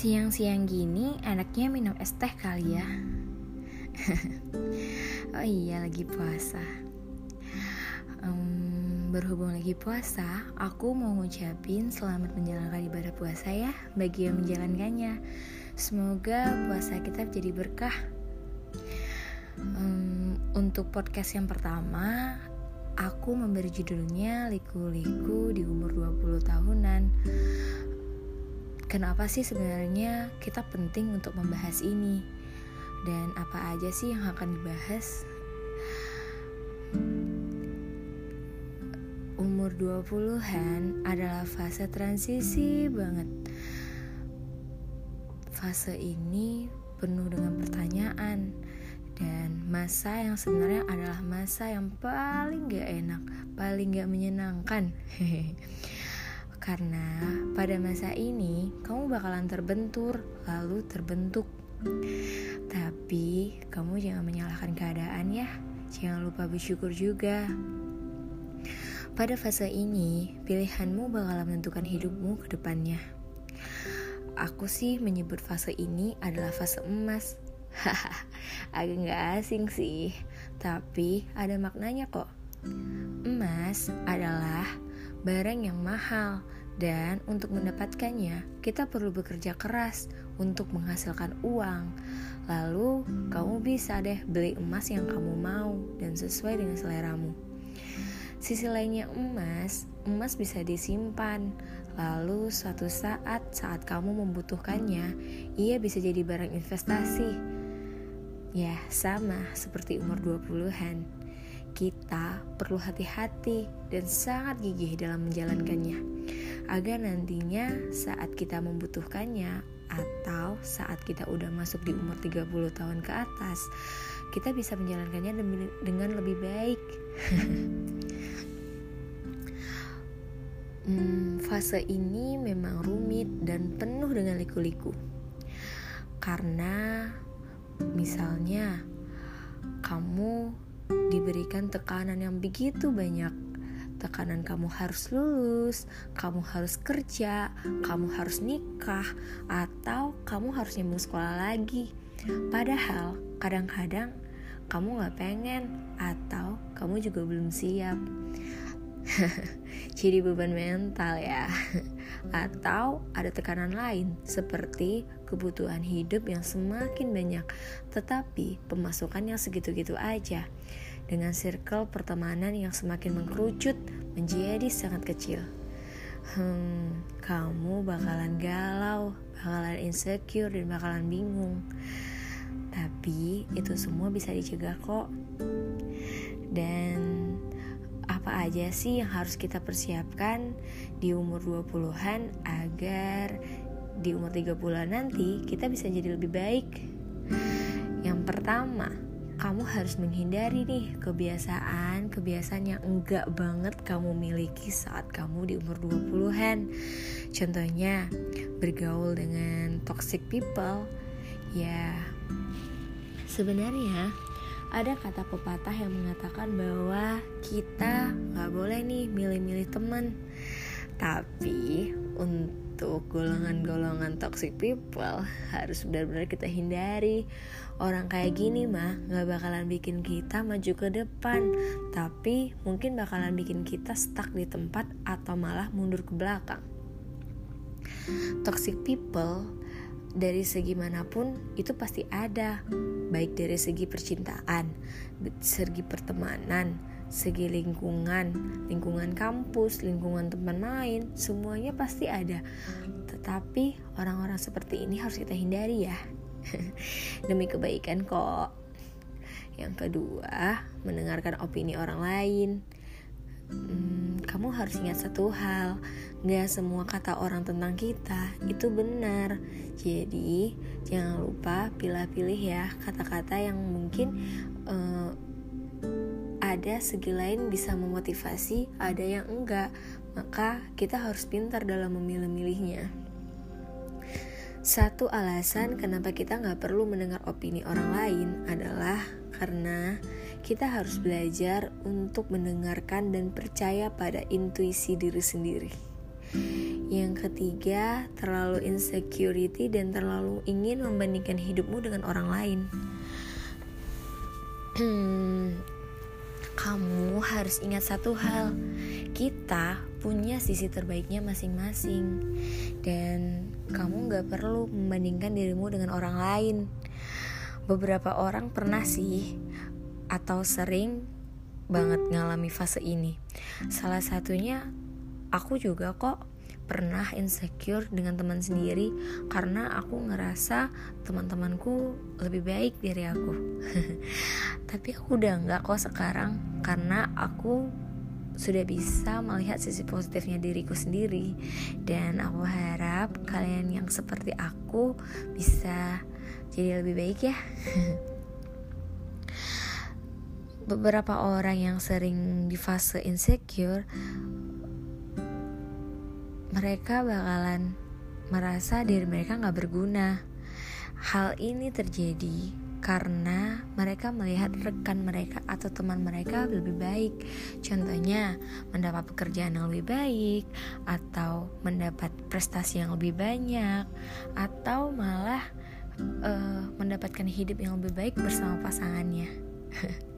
Siang-siang gini enaknya minum es teh kali ya? Oh iya lagi puasa. Um, Berhubung lagi puasa Aku mau ngucapin selamat menjalankan ibadah puasa ya Bagi yang menjalankannya. Semoga puasa kita jadi berkah. Um, Untuk podcast yang pertama Aku memberi judulnya Liku-liku di umur 20 tahunan kenapa sih sebenarnya kita penting untuk membahas ini? Dan apa aja sih yang akan dibahas? Umur 20-an adalah fase transisi banget. Fase ini penuh dengan pertanyaan. Dan masa yang sebenarnya adalah masa yang paling gak enak paling gak menyenangkan Karena pada masa ini kamu bakalan terbentur, lalu terbentuk. Tapi kamu jangan menyalahkan keadaan ya. Jangan lupa bersyukur juga. Pada fase ini, pilihanmu bakalan menentukan hidupmu ke depannya. Aku sih menyebut fase ini adalah fase emas. Agak gak asing sih, tapi ada maknanya kok. Emas adalah barang yang mahal dan untuk mendapatkannya kita perlu bekerja keras untuk menghasilkan uang. Lalu kamu bisa deh beli emas yang kamu mau dan sesuai dengan seleramu. Sisi lainnya emas, emas bisa disimpan. Lalu suatu saat saat kamu membutuhkannya, ia bisa jadi barang investasi. Ya, sama seperti umur 20-an kita perlu hati-hati dan sangat gigih dalam menjalankannya agar nantinya saat kita membutuhkannya atau saat kita udah masuk di umur 30 tahun ke atas kita bisa menjalankannya dengan lebih baik. Hmm, fase ini memang rumit dan penuh dengan liku-liku. Karena misalnya kamu diberikan tekanan yang begitu banyak. Tekanan kamu harus lulus, kamu harus kerja, kamu harus nikah, atau kamu harus nyambung sekolah lagi. Padahal kadang-kadang kamu gak pengen atau kamu juga belum siap. Jadi beban mental ya. Atau ada tekanan lain seperti kebutuhan hidup yang semakin banyak tetapi pemasukan yang segitu-gitu aja dengan circle pertemanan yang semakin mengkerucut menjadi sangat kecil. Hmm, kamu bakalan galau, bakalan insecure dan bakalan bingung. Tapi itu semua bisa dicegah kok. Dan apa aja sih yang harus kita persiapkan di umur 20-an agar di umur 30-an nanti kita bisa jadi lebih baik? Yang pertama, kamu harus menghindari nih kebiasaan-kebiasaan yang enggak banget kamu miliki saat kamu di umur 20-an. Contohnya, bergaul dengan toxic people. Ya, sebenarnya ada kata pepatah yang mengatakan bahwa kita nggak boleh nih milih-milih teman. Tapi untuk golongan-golongan toxic people harus benar-benar kita hindari. Orang kayak gini mah nggak bakalan bikin kita maju ke depan. Tapi mungkin bakalan bikin kita stuck di tempat atau malah mundur ke belakang. Toxic people dari segi mana pun itu pasti ada. Baik dari segi percintaan segi pertemanan segi lingkungan lingkungan kampus lingkungan teman main semuanya pasti ada. Tetapi orang-orang seperti ini harus kita hindari ya. Demi kebaikan kok. Yang kedua mendengarkan opini orang lain. Hmm, kamu harus ingat satu hal Gak semua kata orang tentang kita itu benar Jadi jangan lupa pilih-pilih ya kata-kata yang mungkin uh, ada segi lain bisa memotivasi, ada yang enggak. Maka kita harus pintar dalam memilih-milihnya. Satu alasan kenapa kita nggak perlu mendengar opini orang lain adalah karena kita harus belajar untuk mendengarkan dan percaya pada intuisi diri sendiri. Yang ketiga, terlalu insecurity dan terlalu ingin membandingkan hidupmu dengan orang lain. Kamu harus ingat satu hal, kita punya sisi terbaiknya masing-masing, dan kamu gak perlu membandingkan dirimu dengan orang lain. Beberapa orang pernah sih, atau sering banget ngalami fase ini. Salah satunya, aku juga kok pernah insecure dengan teman sendiri karena aku ngerasa teman-temanku lebih baik dari aku. Tapi aku udah nggak kok sekarang karena aku sudah bisa melihat sisi positifnya diriku sendiri dan aku harap kalian yang seperti aku bisa jadi lebih baik ya. Beberapa orang yang sering di fase insecure mereka bakalan merasa diri mereka nggak berguna. Hal ini terjadi karena mereka melihat rekan mereka atau teman mereka lebih baik. Contohnya, mendapat pekerjaan yang lebih baik, atau mendapat prestasi yang lebih banyak, atau malah uh, mendapatkan hidup yang lebih baik bersama pasangannya.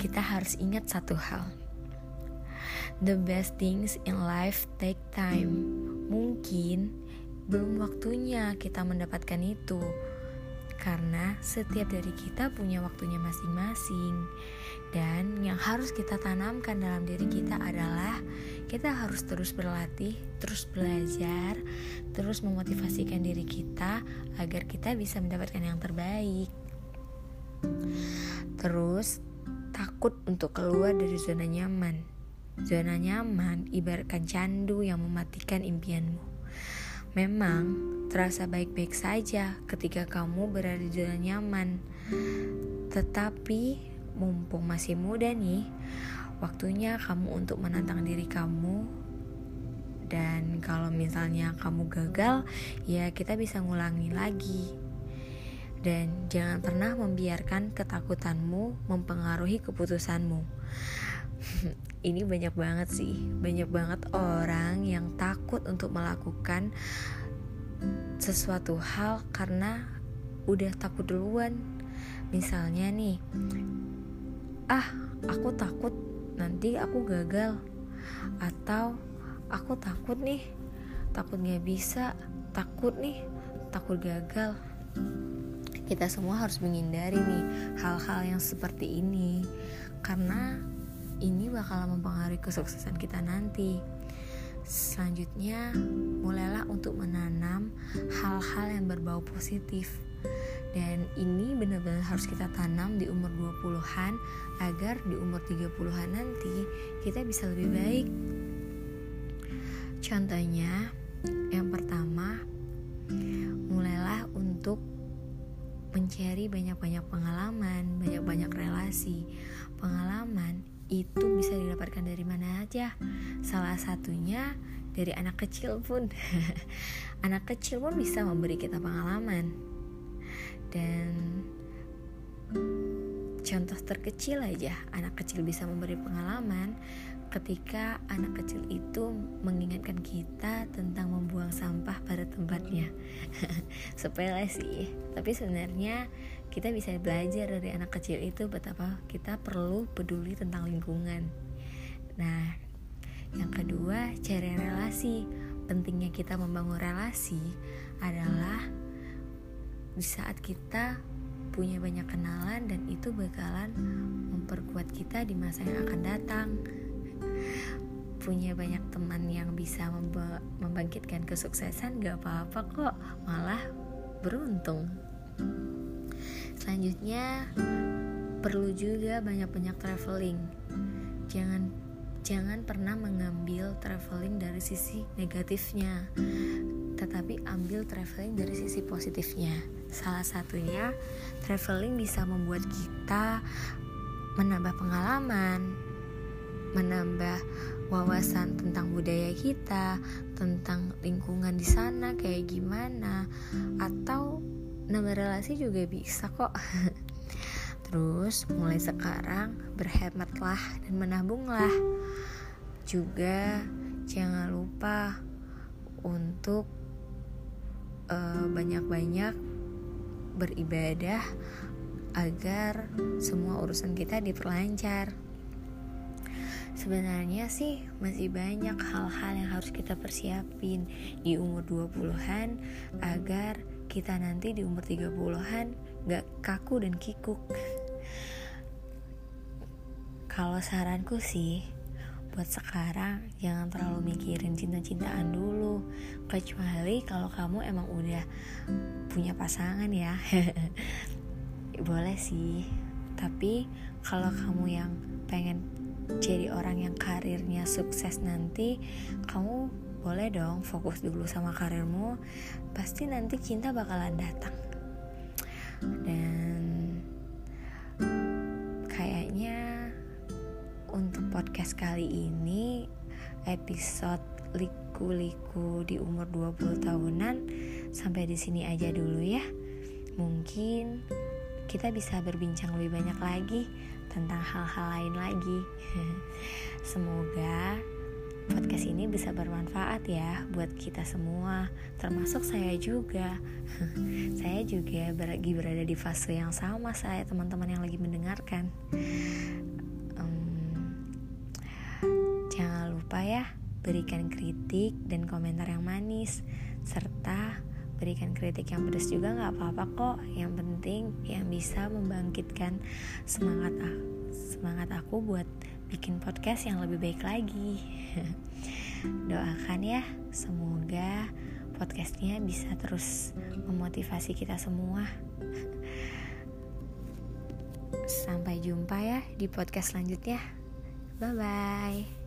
Kita harus ingat satu hal The best things in life take time. Mungkin belum waktunya kita mendapatkan itu. Karena setiap dari kita punya waktunya masing-masing. Dan yang harus kita tanamkan dalam diri kita adalah kita harus terus berlatih, terus belajar, terus memotivasikan diri kita agar kita bisa mendapatkan yang terbaik. Terus takut untuk keluar dari zona nyaman. Zona nyaman ibaratkan candu yang mematikan impianmu. Memang terasa baik-baik saja ketika kamu berada di zona nyaman. Tetapi mumpung masih muda nih, waktunya kamu untuk menantang diri kamu. Dan kalau misalnya kamu gagal, ya kita bisa ngulangi lagi. Dan jangan pernah membiarkan ketakutanmu mempengaruhi keputusanmu. Ini banyak banget sih. Banyak banget orang yang takut untuk melakukan sesuatu hal karena udah takut duluan. Misalnya nih ah aku takut nanti aku gagal. Atau aku takut nih takut gak bisa takut nih takut gagal kita semua harus menghindari nih hal-hal yang seperti ini karena ini bakal mempengaruhi kesuksesan kita nanti. Selanjutnya, mulailah untuk menanam hal-hal yang berbau positif. Dan ini benar-benar harus kita tanam di umur 20-an agar di umur 30-an nanti kita bisa lebih baik. Contohnya, yang pertama, mulailah untuk mencari banyak-banyak pengalaman, banyak-banyak relasi. Pengalaman itu bisa didapatkan dari mana aja? Salah satunya dari anak kecil pun. Anak kecil pun bisa memberi kita pengalaman. Dan contoh terkecil aja anak kecil bisa memberi pengalaman ketika anak kecil itu mengingatkan kita tentang membuang sampah pada tempatnya sepele sih tapi sebenarnya kita bisa belajar dari anak kecil itu betapa kita perlu peduli tentang lingkungan. Nah, yang kedua, cari relasi. Pentingnya kita membangun relasi adalah di saat kita punya banyak kenalan dan itu bakalan memperkuat kita di masa yang akan datang. Punya banyak teman yang bisa membangkitkan kesuksesan gak apa-apa kok, malah beruntung. Selanjutnya perlu juga banyak-banyak traveling. Jangan jangan pernah mengambil traveling dari sisi negatifnya, tetapi ambil traveling dari sisi positifnya. Salah satunya, traveling bisa membuat kita menambah pengalaman, menambah wawasan tentang budaya kita, tentang lingkungan di sana kayak gimana, atau nambah relasi juga bisa kok terus mulai sekarang berhematlah dan menabunglah juga jangan lupa untuk uh, banyak-banyak beribadah agar semua urusan kita diperlancar. Sebenarnya sih masih banyak hal-hal yang harus kita persiapin di umur 20-an agar kita nanti di umur 30-an gak kaku dan kikuk. Kalau saranku sih, buat sekarang jangan terlalu mikirin cinta-cintaan dulu. Kecuali kalau kamu emang udah punya pasangan ya. Boleh sih. Tapi kalau kamu yang pengen jadi orang yang karirnya sukses nanti, kamu boleh dong fokus dulu sama karirmu. Pasti nanti cinta bakalan datang. Dan untuk podcast kali ini episode liku-liku di umur 20 tahunan sampai di sini aja dulu ya. Mungkin kita bisa berbincang lebih banyak lagi tentang hal-hal lain lagi. Semoga podcast ini bisa bermanfaat ya buat kita semua, termasuk saya juga. saya juga lagi berada di fase yang sama saya teman-teman yang lagi mendengarkan. lupa ya berikan kritik dan komentar yang manis serta berikan kritik yang pedas juga nggak apa-apa kok. Yang penting yang bisa membangkitkan semangat semangat aku buat bikin podcast yang lebih baik lagi. Doakan ya semoga podcastnya bisa terus memotivasi kita semua. Sampai jumpa ya di podcast selanjutnya. Bye bye